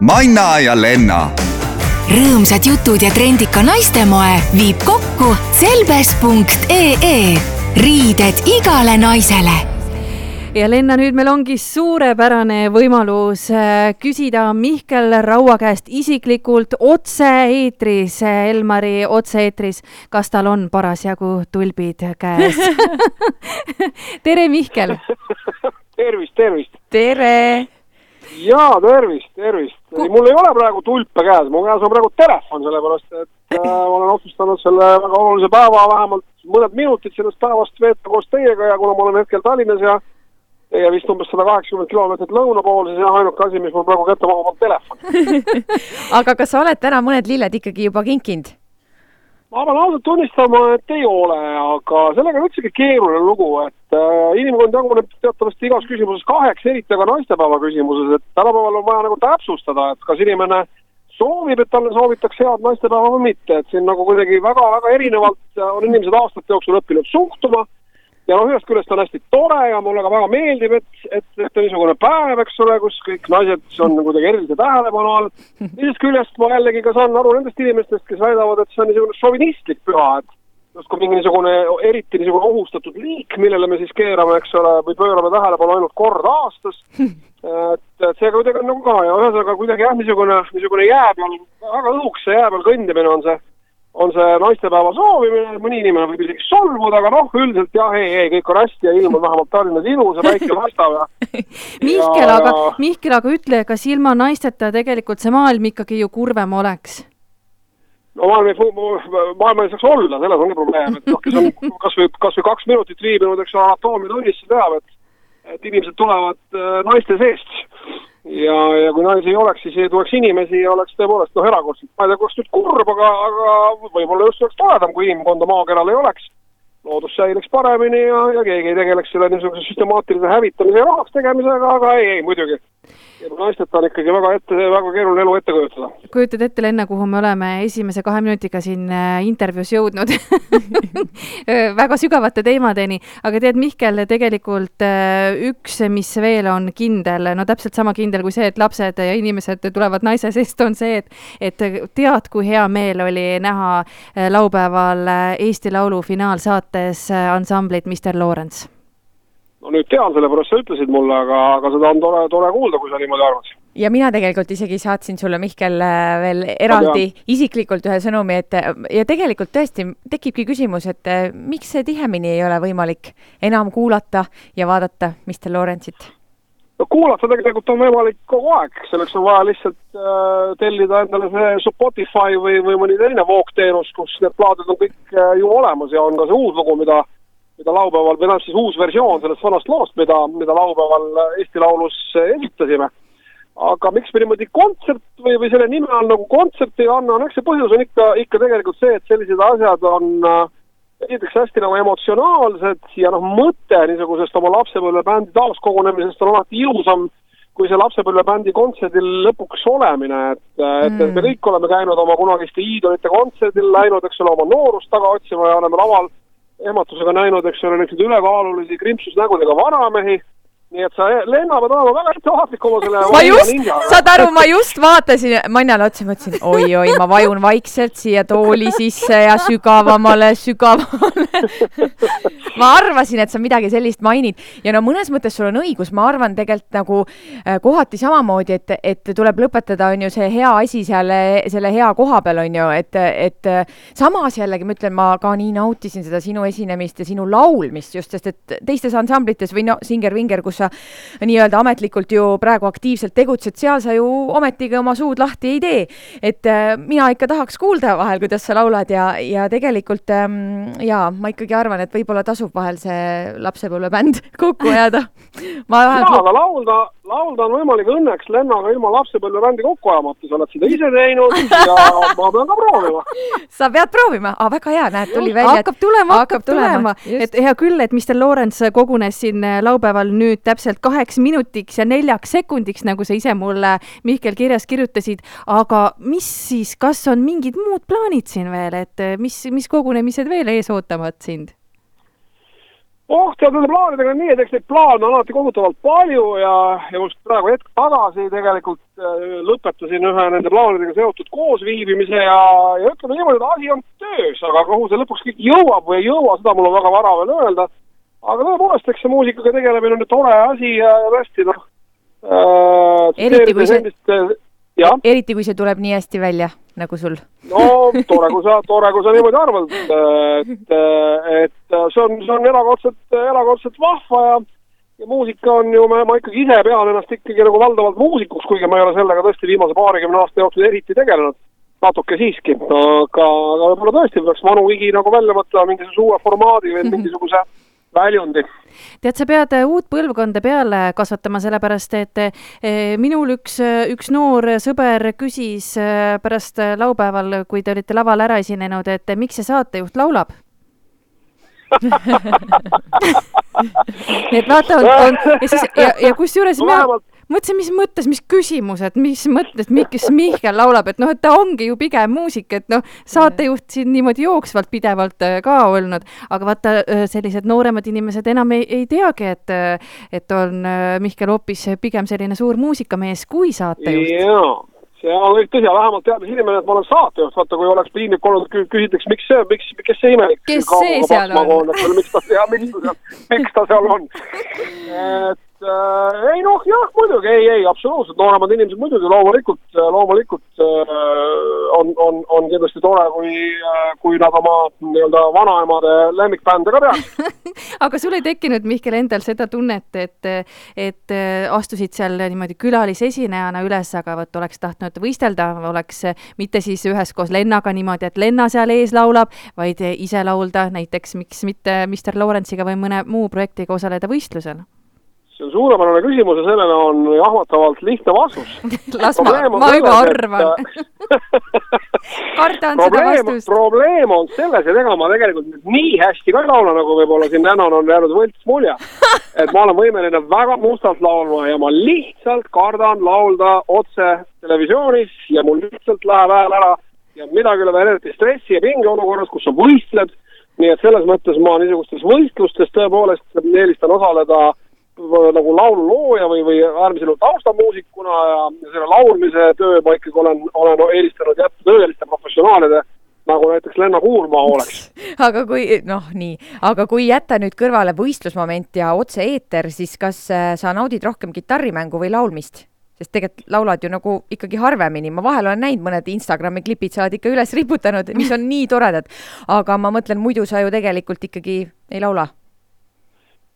Manna ja Lenna. rõõmsad jutud ja trendika naistemoe viib kokku selbes.ee riided igale naisele ja Lenna, nüüd meil ongi suurepärane võimalus äh, küsida Mihkel Raua käest isiklikult otse-eetris, Elmari otse-eetris, kas tal on parasjagu tulbid käes tere, Mihkel! tervist, tervist! tere! Jaa, tervist, tervist Ku...! mul ei ole praegu tulpe käes, mu käes on praegu telefon, sellepärast et äh, ma olen otsustanud selle väga olulise päeva vähemalt mõned minutid sellest päevast veeta koos teiega ja kuna ma olen hetkel Tallinnas ja teie vist umbes sada kaheksakümmend kilomeetrit lõuna pool, siis jah, ainuke asi, mis mul praegu kätte mahub, on telefon aga kas sa oled täna mõned lilled ikkagi juba kinkinud? Ma pean ausalt tunnistama, et ei ole, aga sellega on üldsegi keeruline lugu, et äh, inimkond jaguneb teatavasti igas küsimuses kaheks, eriti aga naistepäeva küsimuses, et tänapäeval on vaja nagu täpsustada, et kas inimene soovib, et talle soovitakse head naistepäeva või mitte, et siin nagu kuidagi väga-väga erinevalt on inimesed aastate jooksul õppinud suhtuma ja noh, ühest küljest on hästi tore ja mulle ka väga meeldib, et, et, et on niisugune päev, eks ole, kus kõik naised on kuidagi erilise tähelepanu all. teisest küljest ma jällegi ka saan aru nendest inimestest, kes väidavad, et see on niisugune šovinistlik püha, et justkui mingi niisugune eriti niisugune ohustatud liik, millele me siis keerame, eks ole, või pöörame tähelepanu ainult kord aastas. et, et see kuidagi on nagu ka ja ühesõnaga kuidagi jah, niisugune, niisugune jää peal, väga õhukese jää peal kõndimine on see on see naistepäeva soovimine, mõni inimene võib isegi solvuda, aga noh, üldiselt jah, ei, ei, kõik on hästi ja ilm on vähemalt Tallinnas ilus ja päike paistab ja Mihkel, aga, Mihkel, aga ütle, kas ilma naisteta tegelikult see maailm ikkagi ju kurvem oleks? no maailm ei, maailm ei saaks olla, selles ongi probleem, et noh, kes on kas või, kas või kaks minutit viibinud, eks ole, anatoomiatunnis, see teab, et et inimesed tulevad äh, naiste seest ja, ja kui naisi ei oleks, siis ei tuleks inimesi ja oleks tõepoolest noh, erakordselt, ma ei tea, kas nüüd kurb, aga, aga võib-olla just oleks toredam, kui inimkonda maakeral ei oleks. loodus säiliks paremini ja, ja keegi ei tegeleks selle niisuguse süstemaatilise hävitamise ja rahaks tegemisega, aga ei, ei muidugi naisteta on ikkagi väga ette, väga keeruline elu ette kujutada. kujutad ette, Lenna, kuhu me oleme esimese kahe minutiga siin äh, intervjuus jõudnud väga sügavate teemadeni, aga tead, Mihkel, tegelikult äh, üks, mis veel on kindel, no täpselt sama kindel kui see, et lapsed ja inimesed tulevad naise seest, on see, et, et tead, kui hea meel oli näha äh, laupäeval Eesti Laulu finaalsaates ansamblit Mr Lawrence no nüüd tean, sellepärast sa ütlesid mulle, aga, aga seda on tore, tore kuulda, kui sa niimoodi arvad. ja mina tegelikult isegi saatsin sulle, Mihkel, äh, veel eraldi isiklikult ühe sõnumi, et ja tegelikult tõesti tekibki küsimus, et äh, miks tihemini ei ole võimalik enam kuulata ja vaadata Mr Lawrence'it? no kuulata tegelikult on võimalik kogu aeg, selleks on vaja lihtsalt äh, tellida endale see Spotify või, või mõni teine voogteenus, kus need plaadid on kõik äh, ju olemas ja on ka see uus lugu, mida mida laupäeval, või noh, siis uus versioon sellest vanast loost, mida, mida laupäeval Eesti Laulus esitasime. aga miks me niimoodi kontsert või, või selle nime all nagu kontserti ei anna, no eks see põhjus on ikka, ikka tegelikult see, et sellised asjad on äh, esiteks hästi nagu emotsionaalsed ja noh, mõte niisugusest oma lapsepõlvebändi taaskogunemisest on alati ilusam kui see lapsepõlvebändi kontserdil lõpuks olemine, et mm., et me kõik oleme käinud oma kunagiste iidolite kontserdil, läinud, eks ole, oma noorust taga otsima ja oleme laval ehmatusega näinud, eks ole, niisuguseid ülekaalulisi krimpsusnägudega vanamehi nii et sa, Lenna, pead olema väga ettevaatlik oma selle ma just, saad aru, ma just vaatasin Mannale otsa, mõtlesin oi-oi, ma vajun vaikselt siia tooli sisse ja sügavamale, sügavamale. Ma arvasin, et sa midagi sellist mainid. Ja no mõnes mõttes sul on õigus, ma arvan tegelikult nagu äh, kohati samamoodi, et, et tuleb lõpetada, on ju, see hea asi seal selle hea koha peal, on ju, et, et samas jällegi ma ütlen, ma ka nii nautisin seda sinu esinemist ja sinu laulmist just, sest et teistes ansamblites või no Singer-Vinger, kus sa nii-öelda ametlikult ju praegu aktiivselt tegutsed, seal sa ju ometigi oma suud lahti ei tee. et äh, mina ikka tahaks kuulda vahel, kuidas sa laulad ja, ja tegelikult ähm, jaa, ma ikkagi arvan, et võib-olla tasub vahel see lapsepõlvebänd kokku ajada. Ma vähemalt. jaa, aga laulda laulda on võimalik õnneks Lennaga ilma lapsepõlvebändi kokku ajamata, sa oled seda ise teinud ja ma pean ka proovima. sa pead proovima ah,, väga hea, näed, tuli välja. hakkab tulema, hakkab tulema, et hea küll, et Mr Lawrence kogunes siin äh, laupäeval nüüd täpselt kaheks minutiks ja neljaks sekundiks, nagu sa ise mulle, Mihkel, kirjas kirjutasid, aga mis siis, kas on mingid muud plaanid siin veel, et äh, mis, mis kogunemised veel ees ootavad sind? Oh, tead nende plaanidega on nii, et eks neid plaane on alati kohutavalt palju ja, ja just praegu hetk tagasi tegelikult äh, lõpetasin ühe nende plaanidega seotud koosviibimise ja, ja ütleme niimoodi, et asi on töös, aga kuhu see lõpuks kõik jõuab või ei jõua, seda mul on väga vara veel öelda. aga tõepoolest, eks see muusikaga tegelemine on ju tore asi ja, ja tõesti noh äh,. eriti kui see endist, eriti kui see tuleb nii hästi välja nagu sul? no tore, kui sa, tore, kui sa niimoodi arvad, et, et see on, see on erakordselt, erakordselt vahva ja ja muusika on ju, ma, ma ikkagi ise pean ennast ikkagi nagu valdavalt muusikuks, kuigi ma ei ole sellega tõesti viimase paarikümne aasta jooksul eriti tegelenud. natuke siiski, aga, aga võib-olla tõesti peaks vanu higi nagu välja mõtlema mingisuguse uue formaadi või mingisuguse väljundi. tead, sa pead äh, uut põlvkonda peale kasvatama, sellepärast et äh, minul üks, äh, üks noor sõber küsis pärast laupäeval, kui te olite laval ära esinenud, et miks see saatejuht laulab et vaata, on, on ja siis ja, ja kusjuures mina mõtlesin, mis mõttes, mis küsimused, mis mõttes, miks Mihkel laulab, et noh, et ta ongi ju pigem muusik, et noh, saatejuht siin niimoodi jooksvalt pidevalt äh, ka olnud, aga vaata, äh, sellised nooremad inimesed enam ei, ei teagi, et, äh, et on Mihkel hoopis pigem selline suur muusikamees kui saatejuht. jaa see on kõik tõsi, vähemalt teadis inimene, et ma olen saatejuht, vaata kui oleks piinlik olnud, küsitaks, miks see, miks, kes see imelik. kes see seal on? miks ta, miks ta seal, miks ta seal on. et äh, ei noh, jah, muidugi, ei, ei, absoluutselt, nooremad inimesed muidugi loomulikult, äh, loomulikult äh, on, on, on kindlasti tore, kui äh,, kui nad oma nii-öelda vanaemade lemmikbände ka peaks. Aga sul ei tekkinud, Mihkel, endal seda tunnet, et, et äh, astusid seal niimoodi külalisesinejana üles, aga vot oleks tahtnud võistelda, oleks mitte siis üheskoos Lennaga niimoodi, et Lenna seal ees laulab, vaid ise laulda näiteks, miks mitte Mr Lawrence'iga või mõne muu projektiga osaleda võistlusel see on suurepärane küsimus ja sellele on jahmatavalt lihtne vastus las ma, ma juba arvan kardan seda vastust. probleem on selles, et ega ma tegelikult nii hästi ka ei laula, nagu võib-olla siin täna on jäänud võlts mulje. et ma olen võimeline väga mustalt laulma ja ma lihtsalt kardan laulda otse televisioonis ja mul lihtsalt läheb hääl ära ja midagi üle veel eriti stressi ja pingeolukorras, kus sa võistled. nii et selles mõttes ma niisugustes võistlustes tõepoolest eelistan osaleda nagu laululooja või, või äärmisel juhul taustamuusikuna ja, ja selle laulmise töö ma ikkagi olen, olen eelistanud jätta tõeliste professionaalide nagu näiteks Lenna Kuurmaa oleks. aga kui, noh, nii, aga kui jätta nüüd kõrvale võistlusmoment ja otse-eeter, siis kas äh, sa naudid rohkem kitarrimängu või laulmist? sest tegelikult laulad ju nagu ikkagi harvemini, ma vahel olen näinud mõned Instagrami klipid, sa oled ikka üles riputanud, mis on nii toredad. aga ma mõtlen, muidu sa ju tegelikult ikkagi ei laula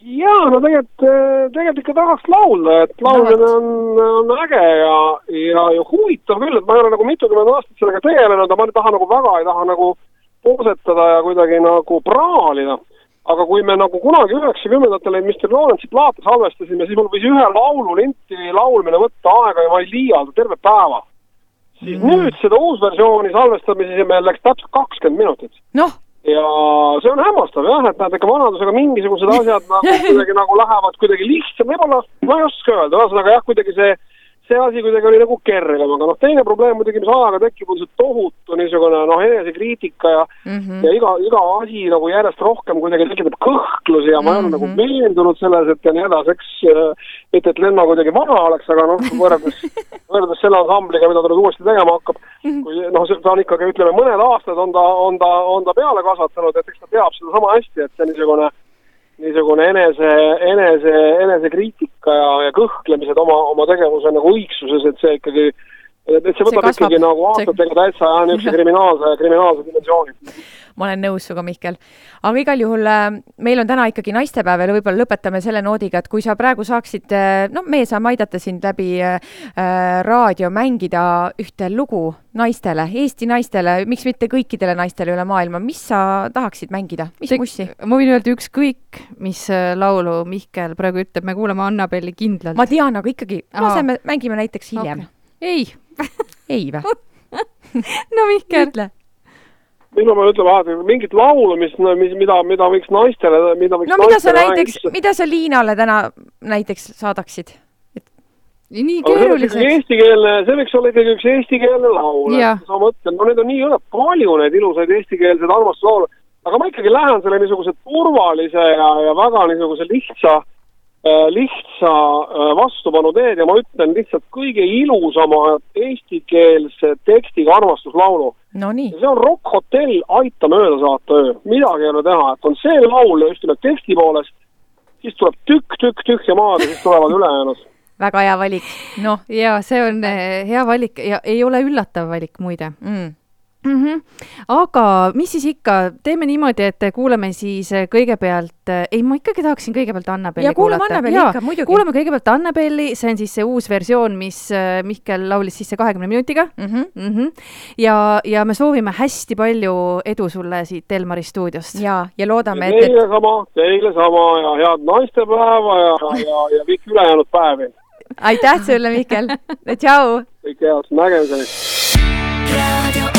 jaa, no tegelikult, äh, tegelikult ikka tahaks laulda, et laulmine on, on äge ja, ja, ja huvitav küll, et ma ei ole nagu mitukümmend aastat sellega tegelenud ja ma ei taha nagu väga, ei taha nagu poosetada ja kuidagi nagu praalida. aga kui me nagu kunagi üheksakümnendatel Mr Lawrence'i plaate salvestasime, siis mul võis ühe laulu linti laulmine võtta aega ja ma ei liialda, terve päeva. siis mm. nüüd seda uusversiooni salvestamiseks meil läks täpselt kakskümmend minutit. noh ja see on hämmastav jah, et näed, ega vanadusega mingisugused asjad nagu kuidagi nagu lähevad kuidagi lihtsam, ma ei oska öelda, ühesõnaga jah, kuidagi see see asi kuidagi oli nagu kergem, aga noh, teine probleem muidugi, mis ajaga tekib, on see tohutu niisugune noh, enesekriitika ja mm -hmm. ja iga, iga asi nagu järjest rohkem kuidagi tekitab kõhklusi ja ma ei ole mm -hmm. nagu mhm. veendunud selles, et ja nii edasi, eks äh, mitte, et Lenno kuidagi vana oleks, aga noh, võrreldes, võrreldes selle ansambliga, mida ta nüüd uuesti tegema hakkab, mhm. kui noh, ta on ikkagi, ütleme, mõned aastad on ta, on ta, on ta peale kasvatanud, et eks ta teab seda sama hästi, et see niisugune niisugune enese, enese, enesekriitika ja, ja kõhklemised oma, oma tegevuse nagu õigsuses, et see ikkagi, et see võtab see ikkagi nagu aastatega täitsa jah, niisuguse kriminaalse, kriminaalse dimensiooni. Ma olen nõus sinuga, Mihkel. aga igal juhul äh, meil on täna ikkagi naistepäev ja võib-olla lõpetame selle noodiga, et kui sa praegu saaksid, äh, no meie saame aidata sind läbi äh, äh, raadio mängida ühte lugu naistele, Eesti naistele, miks mitte kõikidele naistele üle maailma, mis sa tahaksid mängida, mis Te, mussi? ma võin öelda ükskõik, mis laulu Mihkel praegu ütleb, me kuulame Annabelli kindlalt. ma tean, aga ikkagi, laseme, mängime näiteks hiljem. Okay.. ei ei või no Mihkel. ütle mis ma pean ütlema, mingit laulu, mis, mis, mida, mida võiks naistele, mida võiks no mida sa näiteks, mida sa Liinale täna näiteks saadaksid? nii keeruliseks. Eestikeelne, see võiks olla ikkagi üks eestikeelne laul, et ma mõtlen, no neid on nii jõle palju, neid ilusaid eestikeelseid armastuslaule. aga ma ikkagi lähen selle niisuguse turvalise ja, ja väga niisuguse lihtsa äh, lihtsa äh, vastupanu teed ja ma ütlen lihtsalt kõige ilusama eestikeelse tekstiga armastuslaulu. Nonii. see on Rock Hotell Aita mööda saata öö, midagi ei ole teha, et on see laul ja just nimelt teksti poolest, siis tuleb tükk, tükk tühja maad ja siis tulevad ülejäänud väga hea valik, noh ja see on eh, hea valik ja ei ole üllatav valik muide mm. Mm. -hmm. aga mis siis ikka, teeme niimoodi, et kuulame siis eh, kõigepealt, ei, ma ikkagi tahaksin kõigepealt Annabelli kuulata. Kuulame kõigepealt Annabelli, see on siis see uus versioon, mis eh, Mihkel laulis sisse kahekümne minutiga Mm -hmm. mm. -hmm. ja, ja me soovime hästi palju edu sulle siit Elmari stuudiost. ja, ja loodame, et, Teile sama, teile sama ja head naistepäeva ja, ja, ja kõiki ülejäänud päevi. aitäh sulle, Mihkel. tšau. kõike head, nägemiseni. raadio